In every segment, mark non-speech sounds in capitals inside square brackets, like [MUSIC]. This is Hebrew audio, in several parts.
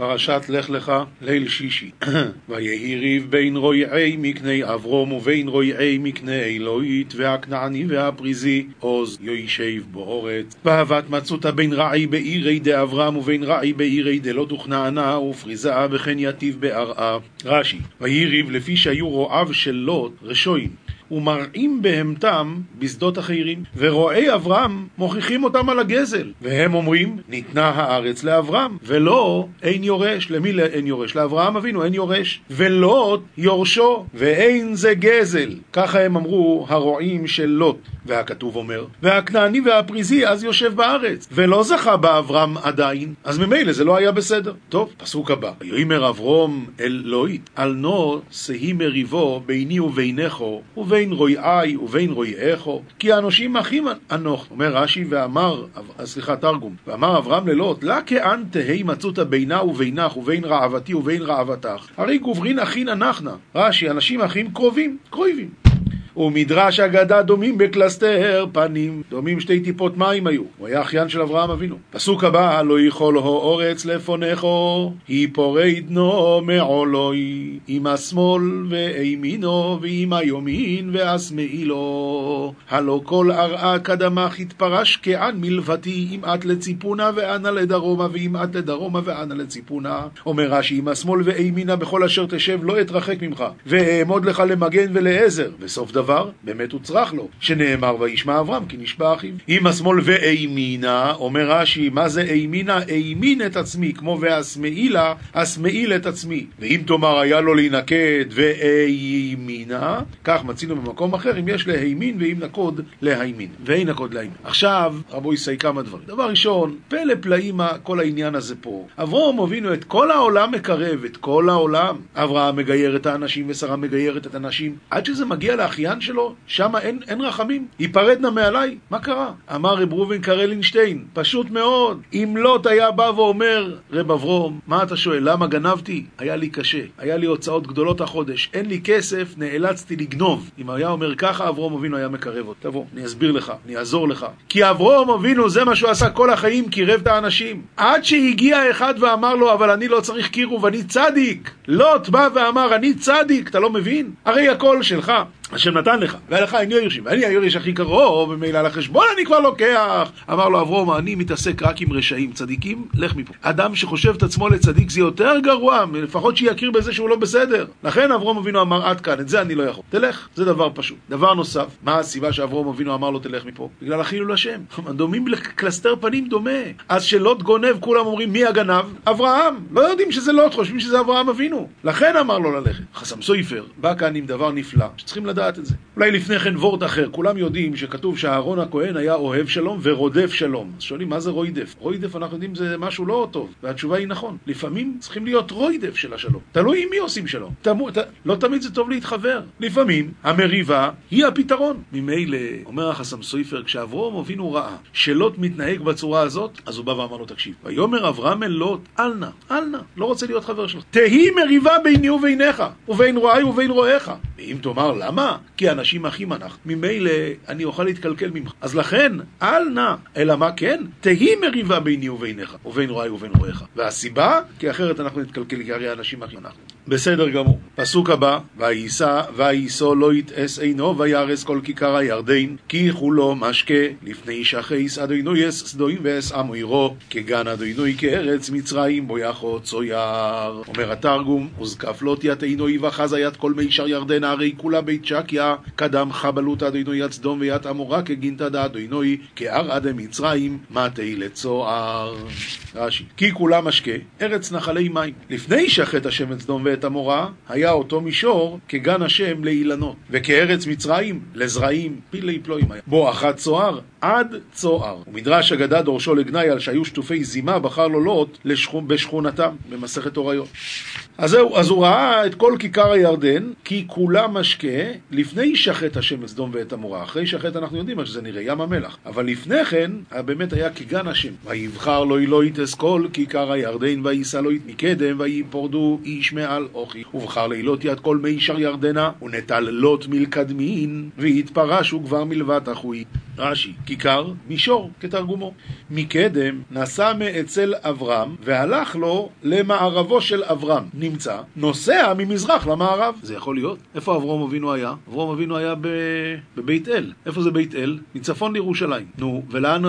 פרשת לך לך, ליל שישי. [CLEARS THROAT] ויהי ריב בין רועי מקנה אברום ובין רועי מקנה אלוהית, והכנעני והפריזי, עוז יוישב באורץ. ואהבת מצותה בין רעי בעירי דאברהם ובין רעי בעירי דלא תוכנענה, ופריזה וכן יתיב בארעה. רש"י, ויהי ריב לפי שהיו רועיו של לוט רשועים. ומרעים בהמתם בשדות אחרים. ורועי אברהם מוכיחים אותם על הגזל. והם אומרים, ניתנה הארץ לאברהם, ולא אין יורש. למי אין יורש? לאברהם אבינו אין יורש. ולוט יורשו, ואין זה גזל. ככה הם אמרו הרועים של לוט. והכתוב אומר, והכנעני והפריזי אז יושב בארץ, ולא זכה באברהם עדיין, אז ממילא זה לא היה בסדר. טוב, פסוק הבא, ויאמר אברום אל לוט, על נו שהי מריבו ביני ובינךו, ובין רועי ובין רועיךו, כי האנושים אחים אנוך. אומר רש"י ואמר, סליחה, תרגום, ואמר אברהם ללוט, לה כאן תהי מצותא בינה ובינך ובין רעבתי ובין רעבתך, הרי גוברין אחין אנחנה. רש"י, אנשים אחים קרובים, קרובים. ומדרש אגדה דומים בקלסתר פנים, דומים שתי טיפות מים היו, הוא היה אחיין של אברהם אבינו. פסוק הבא, לא יכול הו אורץ לפונכו, היפורי דנו מעולוי, עם השמאל ואימינו, ועם היומין ואשמאילו. הלא כל ארעה קדמך התפרש כען מלבתי, אם את לציפונה ואנה לדרומה, ואם את לדרומה ואנה לציפונה. אומר רש"י, עם השמאל ואימינה בכל אשר תשב לא אתרחק ממך, ואעמוד לך למגן ולעזר. וסוף דבר באמת הוא צרח לו, שנאמר וישמע אברהם כי נשבע אחיו. אם השמאל ואימינה, אומר רש"י, מה זה אימינה? אימין את עצמי, כמו ואסמאילה, אסמאיל את עצמי. ואם תאמר היה לו להינקד ואימינה, כך מצינו במקום אחר, אם יש להימין ואם נקוד להימין. ואין נקוד להימין. עכשיו, רבו ישאי כמה דברים. דבר ראשון, פלא פלאים כל העניין הזה פה. אברהם הובינו את כל העולם מקרב, את כל העולם. אברהם מגייר את האנשים ושרה מגיירת את הנשים, עד שזה מגיע לאחיין שלו, שם אין, אין רחמים, ייפרדנה מעליי. מה קרה? אמר רב ראובן קרלינשטיין, פשוט מאוד. אם לוט היה בא ואומר, רב אברום, מה אתה שואל, למה גנבתי? היה לי קשה, היה לי הוצאות גדולות החודש, אין לי כסף, נאלצתי לגנוב. אם היה אומר ככה, אברום אבינו היה מקרב אותו. תבוא, אני אסביר לך, אני אעזור לך. כי אברום אבינו, זה מה שהוא עשה כל החיים, קירב את האנשים. עד שהגיע אחד ואמר לו, אבל אני לא צריך קירוב, אני צדיק. לוט בא ואמר, אני צדיק, אתה לא מבין? הרי הכל שלך. השם נתן לך, והיה לך אין יורשים, ואני היורש הכי קרוב, ומילא על החשבון אני כבר לוקח. אמר לו אברום, אני מתעסק רק עם רשעים, צדיקים, לך מפה. אדם שחושב את עצמו לצדיק זה יותר גרוע, לפחות שיכיר בזה שהוא לא בסדר. לכן אברום אבינו אמר, עד כאן, את זה אני לא יכול. תלך, זה דבר פשוט. דבר נוסף, מה הסיבה שאברום אבינו אמר לו תלך מפה? בגלל החילול השם. [LAUGHS] דומים לקלסתר פנים דומה. אז שלוט גונב, כולם אומרים, מי הגנב? אברהם. לא יודעים שזה לוט, חושבים שזה אברהם אבינו. לכן אמר לו ללכת. חסם סויפר בא כאן עם דבר נפלא, שצריכים לדעת לדעת את זה. אולי לפני כן וורט אחר, כולם יודעים שכתוב שאהרון הכהן היה אוהב שלום ורודף שלום. אז שואלים מה זה רוידף? רוידף אנחנו יודעים זה משהו לא טוב, והתשובה היא נכון. לפעמים צריכים להיות רוידף של השלום. תלוי עם מי עושים שלום. תמו, ת, לא תמיד זה טוב להתחבר. לפעמים המריבה היא הפתרון. ממילא, אומר החסם סויפר, כשאברום אבינו ראה שלוט מתנהג בצורה הזאת, אז הוא בא ואמר לו תקשיב. ויאמר אברהם אל לוט, אל נא, אל נא, לא רוצה להיות חבר שלך. תהי מריבה ביני וביניך, ובין רועי ובין רועיך. ואם תאמר למה? כי אנשים אחים אנחנו. ממילא אני אוכל להתקלקל ממך. אז לכן, אל נא, אלא מה כן? תהי מריבה ביני וביניך, ובין רועי ובין רועיך. והסיבה? כי אחרת אנחנו נתקלקל, כי הרי אנשים אחים אנחנו. בסדר גמור. פסוק הבא, וייסע, וייסו לא יתעש עינו, וירס כל כיכר הירדן, כי כולו משקה, לפני שחייס אדוני סדוים ואסעמו עירו, כגן אדוני כארץ מצרים, בו יחו צויר. אומר התרגום, וזקף לא תיית עינוי וחזה יד כל מישר ירדן, הרי כולה בית שקיה, קדם חבלות אדוני יד סדום ויד עמורה, כגינתא דאדוני, כערעא דמצרים, מטי לצוער. רש"י, כי כולה משקה, ארץ נחלי מים. לפני שחט השם את סדום ואת עמורה, היה אותו מישור כגן השם לאילנות, וכארץ מצרים לזרעים, פילי פלואים היה. בו אחת צוער עד צוער. ומדרש אגדה דורשו לגנאי על שהיו שטופי זימה, בחר לו לוט בשכונתם, במסכת הוריות. אז זהו, אז הוא ראה את כל כיכר הירדן, כי כולה משקה, לפני שחט השם את סדום ואת עמורה. אחרי שחט אנחנו יודעים איך שזה נראה, ים המלח. אבל לפני כן, באמת היה כגן השם. ויבחר לו אלוהית אסכול כיכר הירדן, ויישא לו מקדם, ויפורדו איש מעל אוכי. ובחר לילות יד כל מישר ירדנה, ונטל לוט מלקדמין, והתפרשו כבר מלבט אחוי. רש"י, כיכר, מישור, כתרגומו. מקדם נסע מאצל אברהם והלך לו למערבו של אברהם. נמצא, נוסע ממזרח למערב. זה יכול להיות? איפה אברהם אבינו היה? אברהם אבינו היה. בבית אל. איפה זה בית אל? מצפון לירושלים. נו, ולאן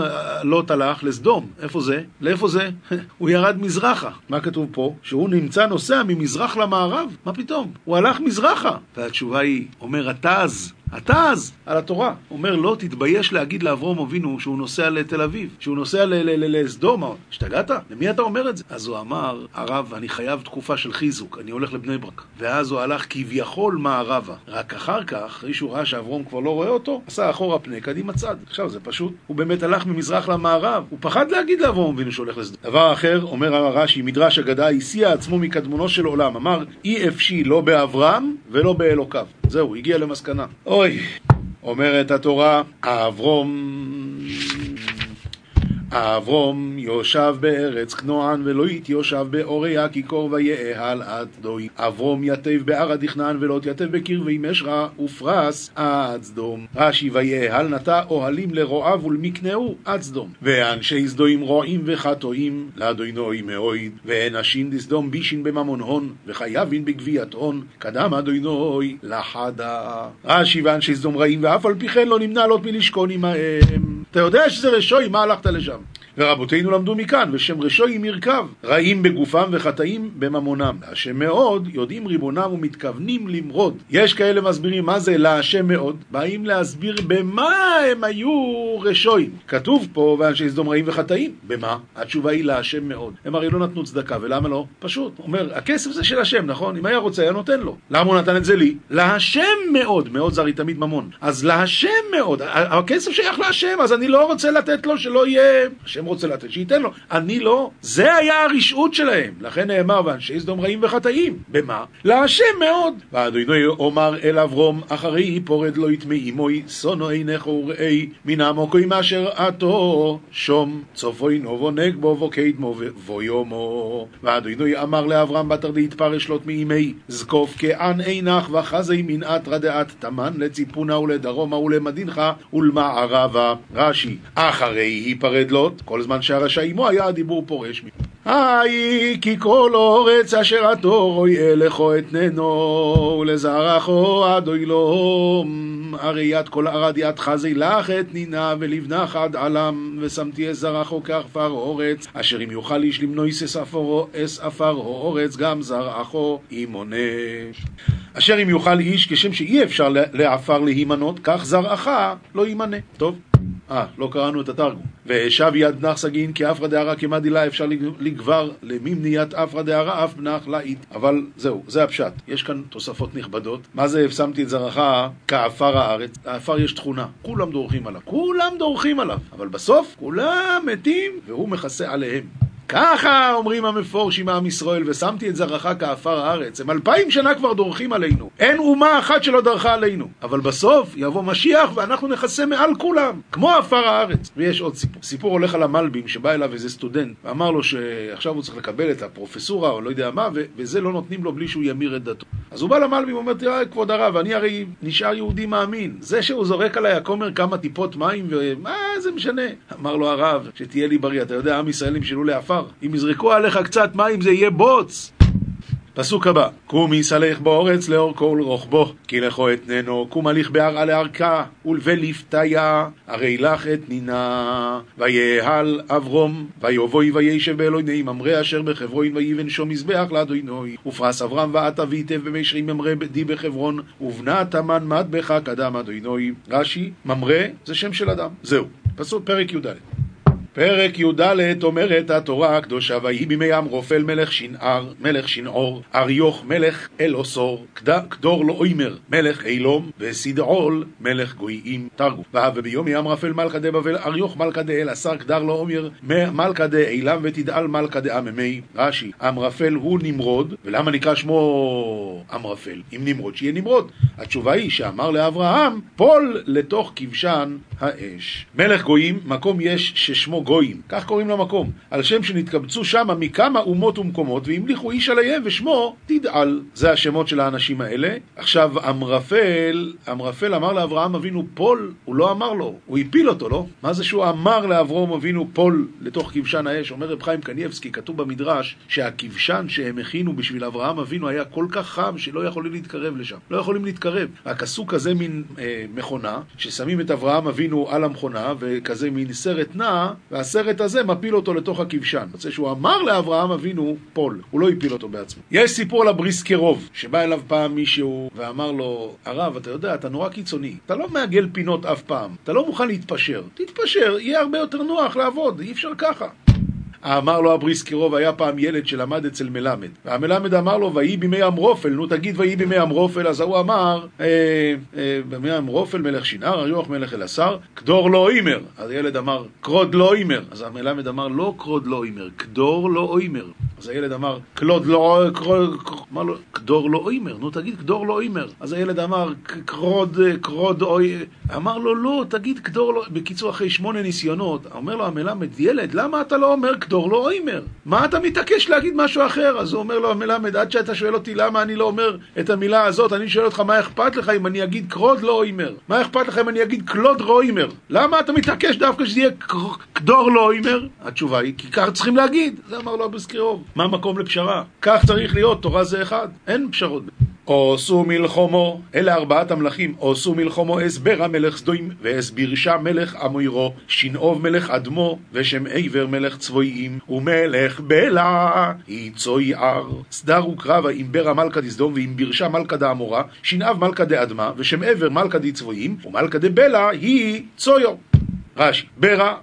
לוט הלך? לסדום. איפה זה? לאיפה זה? [LAUGHS] הוא ירד מזרחה. מה כתוב פה? שהוא נמצא נוסע ממזרח למערב? מה פתאום? הוא הלך מזרחה. והתשובה היא, אומר התז, אתה אז, על התורה. אומר, לא תתבייש להגיד לאברום אבינו שהוא נוסע לתל אביב, שהוא נוסע לסדום. השתגעת? למי אתה אומר את זה? אז הוא אמר, הרב, אני חייב תקופה של חיזוק, אני הולך לבני ברק. ואז הוא הלך כביכול מערבה. רק אחר כך, אחרי שהוא ראה שאברום כבר לא רואה אותו, עשה אחורה פנה, קדימה צד. עכשיו זה פשוט, הוא באמת הלך ממזרח למערב. הוא פחד להגיד לאברום אבינו שהוא הולך לסדום. דבר אחר, אומר הרש"י, מדרש אגדה, הסיע עצמו מקדמונו של עולם. אמר, אי אפשי לא באברהם ולא באלוקיו. זהו, הגיע למסקנה. אוי, אומרת התורה, אברום אברום יושב בארץ כנוען ולא יתיושב באוריה כיכור ויאהל עד דוי. אברום יתב בער הדכנן ולא תיתב בקרבי משרה ופרס עד סדום. רש"י ויאהל נטע אוהלים לרועב ולמקנהו עד סדום. ואנשי סדוים רועים וחטואים לאדוינוי מאויד. ואנשים דסדום בישין בממון הון וחייבין בגביית הון קדם אדוינוי לחדה. רש"י ואנשי סדום רעים ואף על פי כן לא נמנע לוט מלשכון עמהם. אתה יודע שזה רשוי, מה הלכת לשם? ורבותינו למדו מכאן, ושם רשוי מרכב, רעים בגופם וחטאים בממונם. השם מאוד, יודעים ריבונם ומתכוונים למרוד. יש כאלה מסבירים מה זה להשם מאוד, באים להסביר במה הם היו רשויים. כתוב פה, ואנשי סדום רעים וחטאים. במה? התשובה היא להשם מאוד. הם הרי לא נתנו צדקה, ולמה לא? פשוט. הוא אומר, הכסף זה של השם, נכון? אם היה רוצה, היה נותן לו. למה הוא נתן את זה לי? להשם מאוד. מאוד זה הרי תמיד ממון. אז להשם מאוד. הכסף שייך להשם, אז אני לא רוצה לתת לו שלא יהיה... רוצה לתת, שייתן לו. אני לא. זה היה הרשעות שלהם. לכן נאמר, ואנשי סדום רעים וחטאים. במה? להשם מאוד. ואדוני אומר אל אברום, אחרי פורד לא יטמאי מוי, שונו עינך וראי, מן עמוקוי מאשר עתו, שום צופוי נובו נגבו וקדמו ויומו. ואדוני אמר לאברהם בתר דהתפרש לוט מימי, זקוף כען עינך וחזי מן אתרא דעת תמן לציפונה ולדרומה ולמדינך ולמערבה. רש"י, אחרי היפרד לוט, כל זמן שהרשע עמו היה הדיבור פורש. היי כי כל אורץ אשר התור אוי אלכו אתננו ולזרחו עד אוי לו הרי יד כל ערד יד חזי לך אתנינה ולבנך עד עלם ושמתי את זרחו כעפר אורץ אשר אם יוכל איש למנויס אס עפר אורץ גם זרעכו ימונה. אשר אם יוכל איש כשם שאי אפשר לעפר להימנות כך זרעך לא יימנה טוב אה, לא קראנו את התרגום. ושב יד נח סגין כי אפרא דהרה כמדילה אפשר לגבר למימניית אפרא דהרה אף בנח לאית. אבל זהו, זה הפשט. יש כאן תוספות נכבדות. מה זה הפסמתי את זרעך כעפר הארץ? לעפר יש תכונה. כולם דורכים עליו. כולם דורכים עליו. אבל בסוף כולם מתים והוא מכסה עליהם. ככה אומרים המפורשים מעם ישראל, ושמתי את זרעך כעפר הארץ. הם אלפיים שנה כבר דורכים עלינו. אין אומה אחת שלא דרכה עלינו. אבל בסוף יבוא משיח ואנחנו נכסה מעל כולם, כמו עפר הארץ. ויש עוד סיפור. סיפור הולך על המלבים, שבא אליו איזה סטודנט, ואמר לו שעכשיו הוא צריך לקבל את הפרופסורה, או לא יודע מה, וזה לא נותנים לו בלי שהוא ימיר את דתו. אז הוא בא למלבים ואומר, תראה, כבוד הרב, אני הרי נשאר יהודי מאמין. זה שהוא זורק עליי הכומר כמה טיפות מים, ומה זה משנה? אמר לו הרב, שתהיה לי בריא, אתה יודע, עם ישראל נמשלו לעפר. אם יזרקו עליך קצת מים זה יהיה בוץ. פסוק הבא, קום יסלך באורץ לאור כל רוחבו, כי לכו אתננו, קום הליך בהרעה לארכה, ולפתיה, הרי לך אתנינה. ויהל אברום, ויבואי וישב באלוהיני ממרא אשר בחברון, ויבן שום מזבח לאדוני. ופרס אברהם ועתה ויטב במישרים ממרא די בחברון, ובנה תמן בך קדם אדוני. רש"י, ממרא זה שם של אדם. זהו, פסוק פרק י"ד. פרק י"ד אומרת התורה הקדושה ויהי בימי אמרופל מלך שנער, מלך שנעור, אריוך מלך אלעשור, קדור לא אוימר מלך אילום, וסדעול מלך גויים. תרגו. וביומי אמרפל מלכה דבבל אריוך מלכה דאלעשר, קדר לא אומר מלכה דאילם ותדעל מלכה דאממי. רש"י, אמרפל הוא נמרוד, ולמה נקרא שמו אמרפל? אם נמרוד שיהיה נמרוד. התשובה היא שאמר לאברהם, פול לתוך כבשן האש. מלך גויים, מקום יש ששמו גויים, כך קוראים למקום, על שם שנתקבצו שמה מכמה אומות ומקומות, והמליכו איש עליהם ושמו תדעל. זה השמות של האנשים האלה. עכשיו, אמרפל, אמרפל אמר לאברהם אבינו פול, הוא לא אמר לו, הוא הפיל אותו, לא? מה זה שהוא אמר לאברהם אבינו פול לתוך כבשן האש? אומר רב חיים קנייבסקי, כתוב במדרש, שהכבשן שהם הכינו בשביל אברהם אבינו היה כל כך חם שלא יכולים להתקרב לשם. לא יכולים להתקרב. רק עשו כזה מין אה, מכונה, ששמים את אברהם אבינו על המכונה, וכזה מין סרט נע, והסרט הזה מפיל אותו לתוך הכבשן. רוצה שהוא אמר לאברהם אבינו פול, הוא לא הפיל אותו בעצמו. יש סיפור על הבריסקר רוב, שבא אליו פעם מישהו ואמר לו, הרב, אתה יודע, אתה נורא קיצוני, אתה לא מעגל פינות אף פעם, אתה לא מוכן להתפשר. תתפשר, יהיה הרבה יותר נוח לעבוד, אי אפשר ככה. אמר לו הבריסקר רוב, היה פעם ילד שלמד אצל מלמד. והמלמד אמר לו, ויהי בימי אמרפל, נו תגיד ויהי בימי אמרפל, אז ההוא אמר, אה, אה, בימי אמרפל מלך שנער, אריוך מלך אלסר, כדרלעומר. אז הילד אמר, כרדלעומר. אז המלמד אמר, לא כרדלעומר, כדרלעומר. אז הילד אמר, קלוד לא, אמר לו, כדרלעומר, נו תגיד כדרלעומר. אז הילד אמר, קרוד, קרוד אוי, אמר לו, לא, תגיד קדור לא, בקיצור, אחרי שמונה ניסיונות, אומר לו המלמד, ילד, למה אתה לא אומר כדרלעומר? מה אתה מתעקש להגיד משהו אחר? אז הוא אומר לו המלמד, עד שאתה שואל אותי למה אני לא אומר את המילה הזאת, אני שואל אותך מה אכפת לך אם אני אגיד כרדלעומר? מה אכפת לך אם אני אגיד קלוד לא אימר? למה אתה מתעקש דווקא שזה יהיה קדור לא אימר? התשובה היא, כי כך צריכים להגיד. זה אמר לו אבוסקירוב. מה המקום לפשרה? כך צריך להיות, תורה זה אחד. אין פשרות. עשו מלחומו, אלה ארבעת המלכים, עשו מלחומו אסבר המלך סדוים, ואסבירשה מלך אמוירו, שנאוב מלך אדמו, ושם עבר מלך צבויים, ומלך בלה, יצוי ער. סדר וקרבה עם ברה מלכה דסדום, ועם בירשה מלכה דאמורה, שנאב מלכה דאדמה, ושם עבר מלכה דצבויים, ומלכה דבלה היא צויו. רש"י, ברע,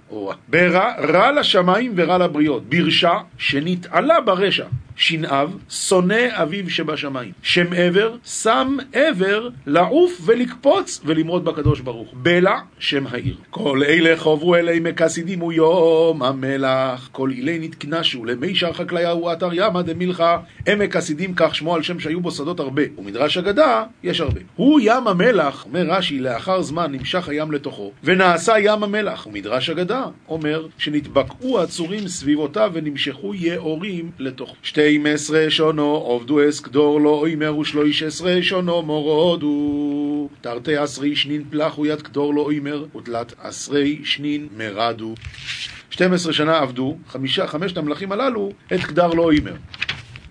ברע, רע לשמיים ורע לבריות, בירשה שנתעלה ברשע, שנאב, שונא אביו שבשמיים. שם עבר, שם עבר לעוף ולקפוץ ולמרוד בקדוש ברוך. בלע, שם העיר. כל אלה חברו אלי מקסידים הוא יום המלח. כל אילי נתקנשו למישר חקלאי אתר ימה דמילכה. עמק הסידים כך שמו על שם שהיו בו שדות הרבה. ומדרש אגדה, יש הרבה. הוא ים המלח, אומר רש"י, לאחר זמן נמשך הים לתוכו, ונעשה ים המלח. ומדרש אגדה אומר שנתבקעו הצורים סביבותיו ונמשכו יאורים לתוכו. שתי שתים עשרה שונו עובדו אסקדור לא אימר ושלוש עשרה שונו מורודו תרתי עשרי שנין פלחו יד קדור לא אימר ותלת עשרי שנין מרדו 12 שנה עבדו, חמישה, חמשת המלכים הללו, את קדר לא אימר.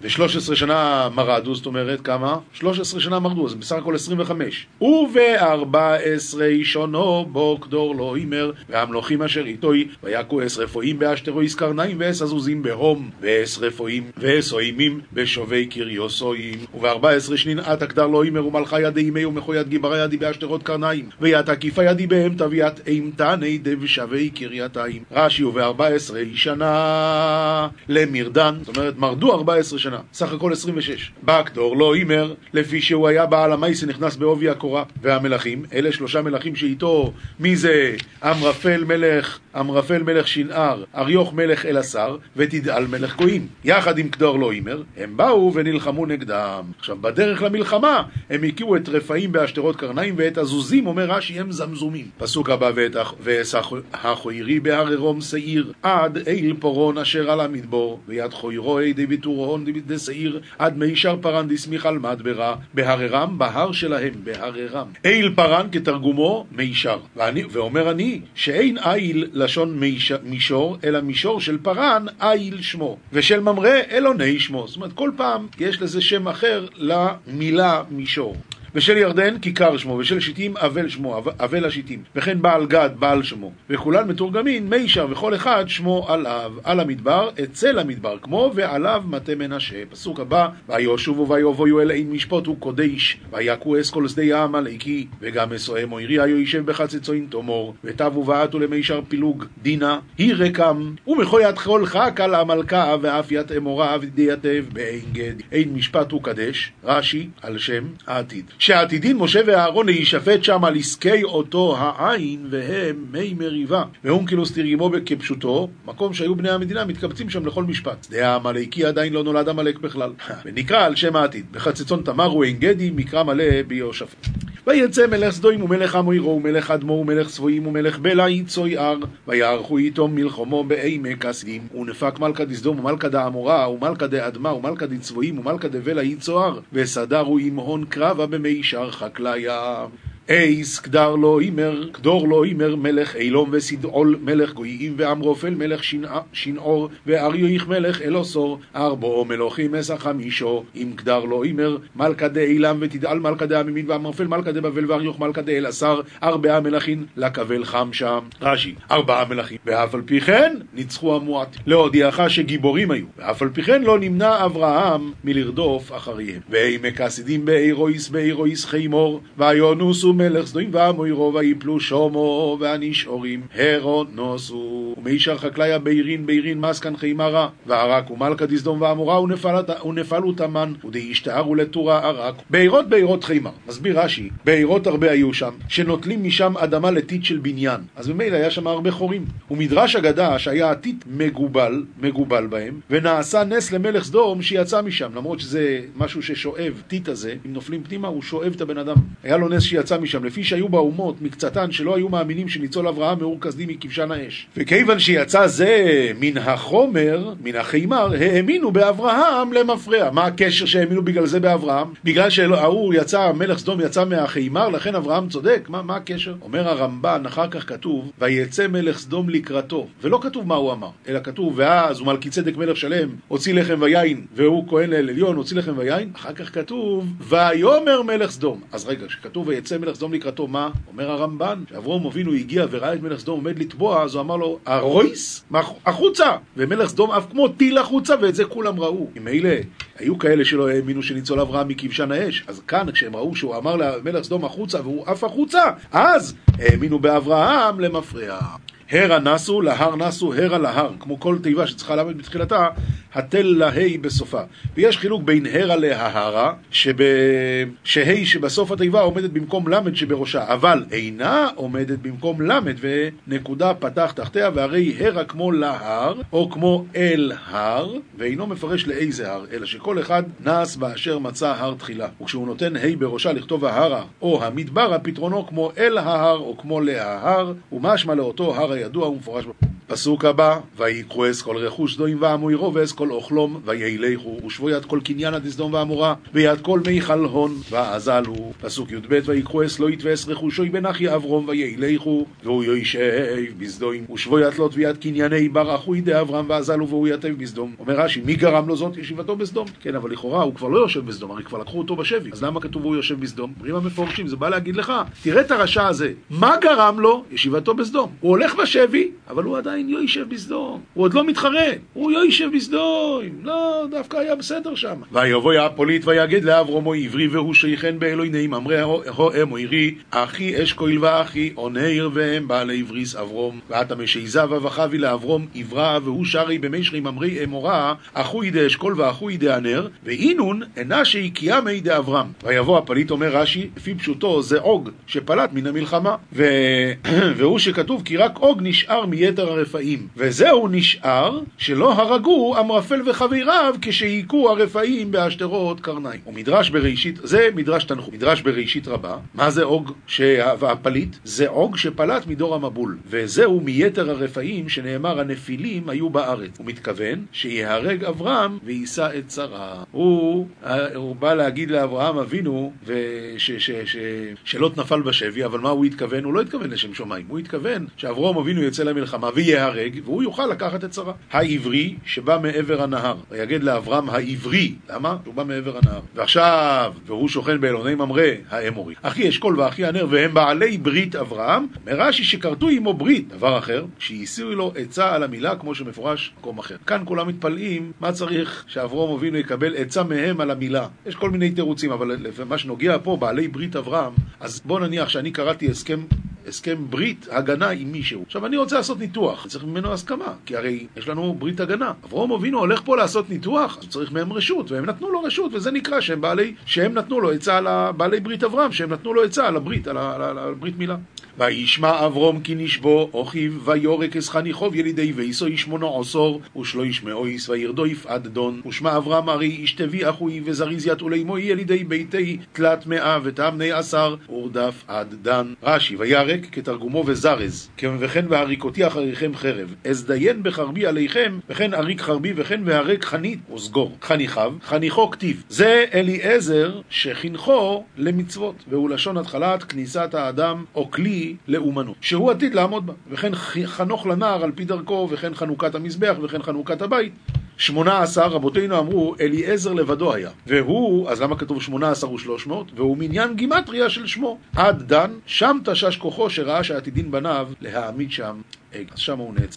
ו-13 שנה מרדו, זאת אומרת כמה? 13 שנה מרדו, אז בסך הכל 25. וב-14 שונו בו קדור לא הימר, והמלוכים אשר איתוי, ויכו אס רפואים באשתרויס קרניים ואס עזוזים בהום, ואס רפואים ואס אוימים בשובי קריוסויים. וב-14 שנין עת הקדר לא הימר ומלכה ידי ימי ומחוית גיברה ידי באשתרות קרניים, ויד עקיפה ידי בהם תביעת אימתני דב שווי קרייתיים. רש"י וב-14 שנה למרדן, זאת אומרת מרדו 14 שנה. שנה, סך הכל 26. בקדור לא הימר, לפי שהוא היה בעל המייסה נכנס בעובי הקורה. והמלכים, אלה שלושה מלכים שאיתו, מי זה אמרפל מלך, אמרפל מלך שנער, אריוך מלך אלעשר, ותדעל מלך גויים. יחד עם קדור לא הימר, הם באו ונלחמו נגדם. עכשיו, בדרך למלחמה, הם הכירו את רפאים באשתרות קרניים, ואת הזוזים, אומר רש"י, הם זמזומים. פסוק הבא, ואת החוירי בהר ערום שעיר, עד איל פורון אשר על המדבור, ויד חוירו די ביטורון דשעיר עד מישר פרן דסמיך על מדברה, בהררם, בהר שלהם, בהררם. איל פרן כתרגומו מישר. ואני, ואומר אני, שאין איל לשון מיש, מישור, אלא מישור של פרן, איל שמו. ושל ממרא, אלוני שמו. זאת אומרת, כל פעם יש לזה שם אחר למילה מישור. ושל ירדן כיכר שמו, ושל שיטים אבל שמו, אבל השיטים, וכן בעל גד בעל שמו, וכולן מתורגמין מישר וכל אחד שמו עליו, על המדבר, אצל המדבר, כמו ועליו מטה מנשה. פסוק הבא, ויושובו ויבואו אל עין משפוט וקודש, ויכו אס כל שדה העמלקי, וגם אסוהם אוירי היו יישב בחצצוין תאמור, ותבו ועטו למישר פילוג דינה, היא רקם, ומחוית כל חק על המלכה, ואף ית אמורה ודייתב בעין גד, עין משפט וקדש, רש"י, על שם העתיד. שעתידין משה ואהרון להישפט שם על עסקי אותו העין והם מי מריבה. והונקילוס תרגמו כפשוטו, מקום שהיו בני המדינה מתקבצים שם לכל משפט. שדה העמלקי עדיין לא נולד עמלק בכלל. [LAUGHS] ונקרא על שם העתיד. בחצצון תמר הוא עין גדי, מקרא מלא ביהושפט. ויצא מלך סדוים ומלך עמוירו ומלך אדמו ומלך צבועים ומלך בלע יצוי הר ויערכו איתו מלחמו בעמק הסדים ונפק מלכה דסדום ומלכה דעמורה ומלכה דאדמה ומלכה דצבועים ומלכה דבלע יצוהר וסדרו עם הון קרבה במישר חקליה אייס קדר לא הימר, קדור לא הימר, מלך אילום וסדעול, מלך גויים ועמרופל, מלך שנעור, ואריוך מלך אלוסור, ארבעו מלוכים מסע חמישו, אם קדר לא הימר, מלכה דאילם ותדעל מלכה דעמימין ועמרופל, מלכה דבבל ואריוך מלכה דאלעשר, ארבעה מלכים לקבל חם שם. רש"י, ארבעה מלכים, ואף על פי כן ניצחו המועט. להודיעך שגיבורים היו, ואף על פי כן לא נמנע אברהם מלרדוף אחריהם. ועמק הסידים באירויס באירויס חימור, ויונוסו מלך סדוים ועמוירו ויפלו שומו והנשאורים הרונוסו ומישר חקלאי בירין בירין מסקן חימרה וערק ומלכה דסדום ועמורה ונפלו תמן ודהשתערו לתורה ערק בעירות בעירות חימר מסביר רש"י בעירות הרבה היו שם שנוטלים משם אדמה לטיט של בניין. אז ממילא היה שם הרבה חורים. ומדרש אגדה שהיה הטיט מגובל מגובל בהם ונעשה נס למלך סדום שיצא משם. למרות שזה משהו ששואב טיט הזה אם נופלים פנימה הוא שואב את הבן אדם. היה לו נס שיצא משם משם, לפי שהיו באומות מקצתן שלא היו מאמינים שניצול אברהם מאור כסדים מכבשן האש. וכיוון שיצא זה מן החומר, מן החימר, האמינו באברהם למפרע. מה הקשר שהאמינו בגלל זה באברהם? בגלל שההוא יצא, מלך סדום יצא מהחימר, לכן אברהם צודק? מה, מה הקשר? אומר הרמב"ן, אחר כך כתוב, ויצא מלך סדום לקראתו. ולא כתוב מה הוא אמר, אלא כתוב, ואז הוא מלכי צדק מלך שלם, הוציא לחם ויין, והוא כהן לאל עליון, הוציא לחם ויין. אחר כך כתוב, ויאמר מלך סדום. אז רגע, כשכתוב ויצא מלך סדום לקראתו, מה? אומר הרמב"ן, שאברום אבינו הגיע וראה את מלך סדום עומד לתבוע, אז הוא אמר לו, הרויס? החוצה! ומלך סדום עף כמו טיל החוצה, ואת זה כולם ראו. אלה היו כאלה שלא האמינו שניצול אברהם מכבשן האש, אז כאן כשהם ראו שהוא אמר למלך סדום החוצה והוא עף החוצה, אז האמינו באברהם למפרע. הרה נסו, להר נסו, הרה להר, כמו כל תיבה שצריכה לעמוד בתחילתה, התל להי בסופה. ויש חילוק בין הרה לההרה, שב... שהי שבסוף התיבה עומדת במקום למד שבראשה, אבל אינה עומדת במקום למד ונקודה פתח תחתיה, והרי הרה כמו להר, או כמו אל הר, ואינו מפרש לאיזה הר, אלא שכל אחד נס באשר מצא הר תחילה. וכשהוא נותן ה' בראשה לכתוב ההרה או המדברה, פתרונו כמו אל ההר או כמו לההר, ומשמע לאותו הר campanha do A1 Vosma פסוק הבא, ויקחו אס כל רכוש סדוים ועמוירו ואס כל אוכלום, וילכו ושבו יד כל קניין עד סדום ועמורה, ויד כל מיכל הון, ואזלו. פסוק י"ב, ויקחו אס לא יתבאס רכושו בן אחי אברום, וילכו, והוא יושב בסדוים, ושבו יד לוט ויד קנייני בר אחוי דה אברהם, ואזלו והוא יתב בסדום. אומר רש"י, מי גרם לו זאת? ישיבתו בסדום. כן, אבל לכאורה הוא כבר לא יושב בסדום, הרי כבר לקחו אותו בשבי. אז למה כתוב הוא יושב בסדום? אומרים המפורשים, זה בא להגיד לך, תראה את הרשע הזה, מה גרם לו? ישיבתו בסדום. הוא הולך בשבי, אבל הוא עדיין עדיין יוישב בסדום. הוא עוד לא מתחרה, הוא יוישב בסדום. לא, דווקא היה בסדר שם. ויבוא יפוליט ויגד לאברום עברי והוא שייכן באלוהינים אמרי ההם עירי אחי אשכויל ואחי עונר והם בעלי עבריס אברום. ואתה משייזב וחבי לאברום עברה והוא שרי במישרים אמרי אמורה אחוי דאשכול ואחוי דאנר ואינון אינה שהקיאמי דאברהם. ויבוא הפליט אומר רש"י לפי פשוטו זה עוג שפלט מן המלחמה. [CLEARS THROAT] והוא שכתוב כי רק עוג נשאר מיתר הרפאים הרפאים. וזהו נשאר שלא הרגו אמרפל וחבריו כשהיכו הרפאים בהשטרות קרניים. ומדרש בראשית, זה מדרש תנחום, מדרש בראשית רבה, מה זה עוג והפליט? זה עוג שפלט מדור המבול. וזהו מיתר הרפאים שנאמר הנפילים היו בארץ. הוא מתכוון שיהרג אברהם ויישא את שרה. הוא, הוא בא להגיד לאברהם אבינו וש, ש, ש, שלוט נפל בשבי, אבל מה הוא התכוון? הוא לא התכוון לשם שמיים, הוא התכוון שאברהם אבינו יצא למלחמה ויהיה ייהרג, והוא יוכל לקחת את שרה. העברי שבא מעבר הנהר. ויגד לאברהם העברי. למה? הוא בא מעבר הנהר. ועכשיו, והוא שוכן באלוני ממרא, האמורי. אחי אשכול ואחי הנר, והם בעלי ברית אברהם. מרש"י שכרתו עמו ברית. דבר אחר, שהסירו לו עצה על המילה, כמו שמפורש במקום אחר. כאן כולם מתפלאים, מה צריך שאברום אבינו יקבל עצה מהם על המילה. יש כל מיני תירוצים, אבל מה שנוגע פה, בעלי ברית אברהם, אז בוא נניח שאני קראתי הסכם הסכם ברית הגנה עם מישהו. עכשיו אני רוצה לעשות ניתוח, צריך ממנו הסכמה, כי הרי יש לנו ברית הגנה. אברהם אבינו הולך פה לעשות ניתוח, אז צריך מהם רשות, והם נתנו לו רשות, וזה נקרא שהם בעלי, שהם נתנו לו עצה על בעלי ברית אברהם, שהם נתנו לו עצה על הברית, על, על, על, על ברית מילה. וישמע אברום כי נשבו, אוכיו, ויורק אס חניכוב ילידי ויסו ישמונו עשור, ושלו ישמעויס, וירדו יפעד דון, ושמע אברהם ארי ישתבי אחוי, וזריז יתולי מוי ילידי ביתי, תלת מאה ותמני עשר, ורדף עד דן. רש"י, וירק כתרגומו וזרז, וכן והריקותי אחריכם חרב, אזדיין בחרבי עליכם, וכן אריק חרבי, וכן והרק חנית וסגור. חניכיו, חניכו כתיב. זה אליעזר שחינכו למצוות, והוא לשון התחלת כניסת האדם או כלי לאומנות, שהוא עתיד לעמוד בה, וכן חנוך לנער על פי דרכו, וכן חנוכת המזבח, וכן חנוכת הבית. שמונה עשר, רבותינו אמרו, אליעזר לבדו היה. והוא, אז למה כתוב שמונה עשר ושלוש מאות? והוא מניין גימטריה של שמו. עד דן, שם תשש כוחו שראה שעתידין בניו להעמיד שם עגל. אז שם הוא נעצר.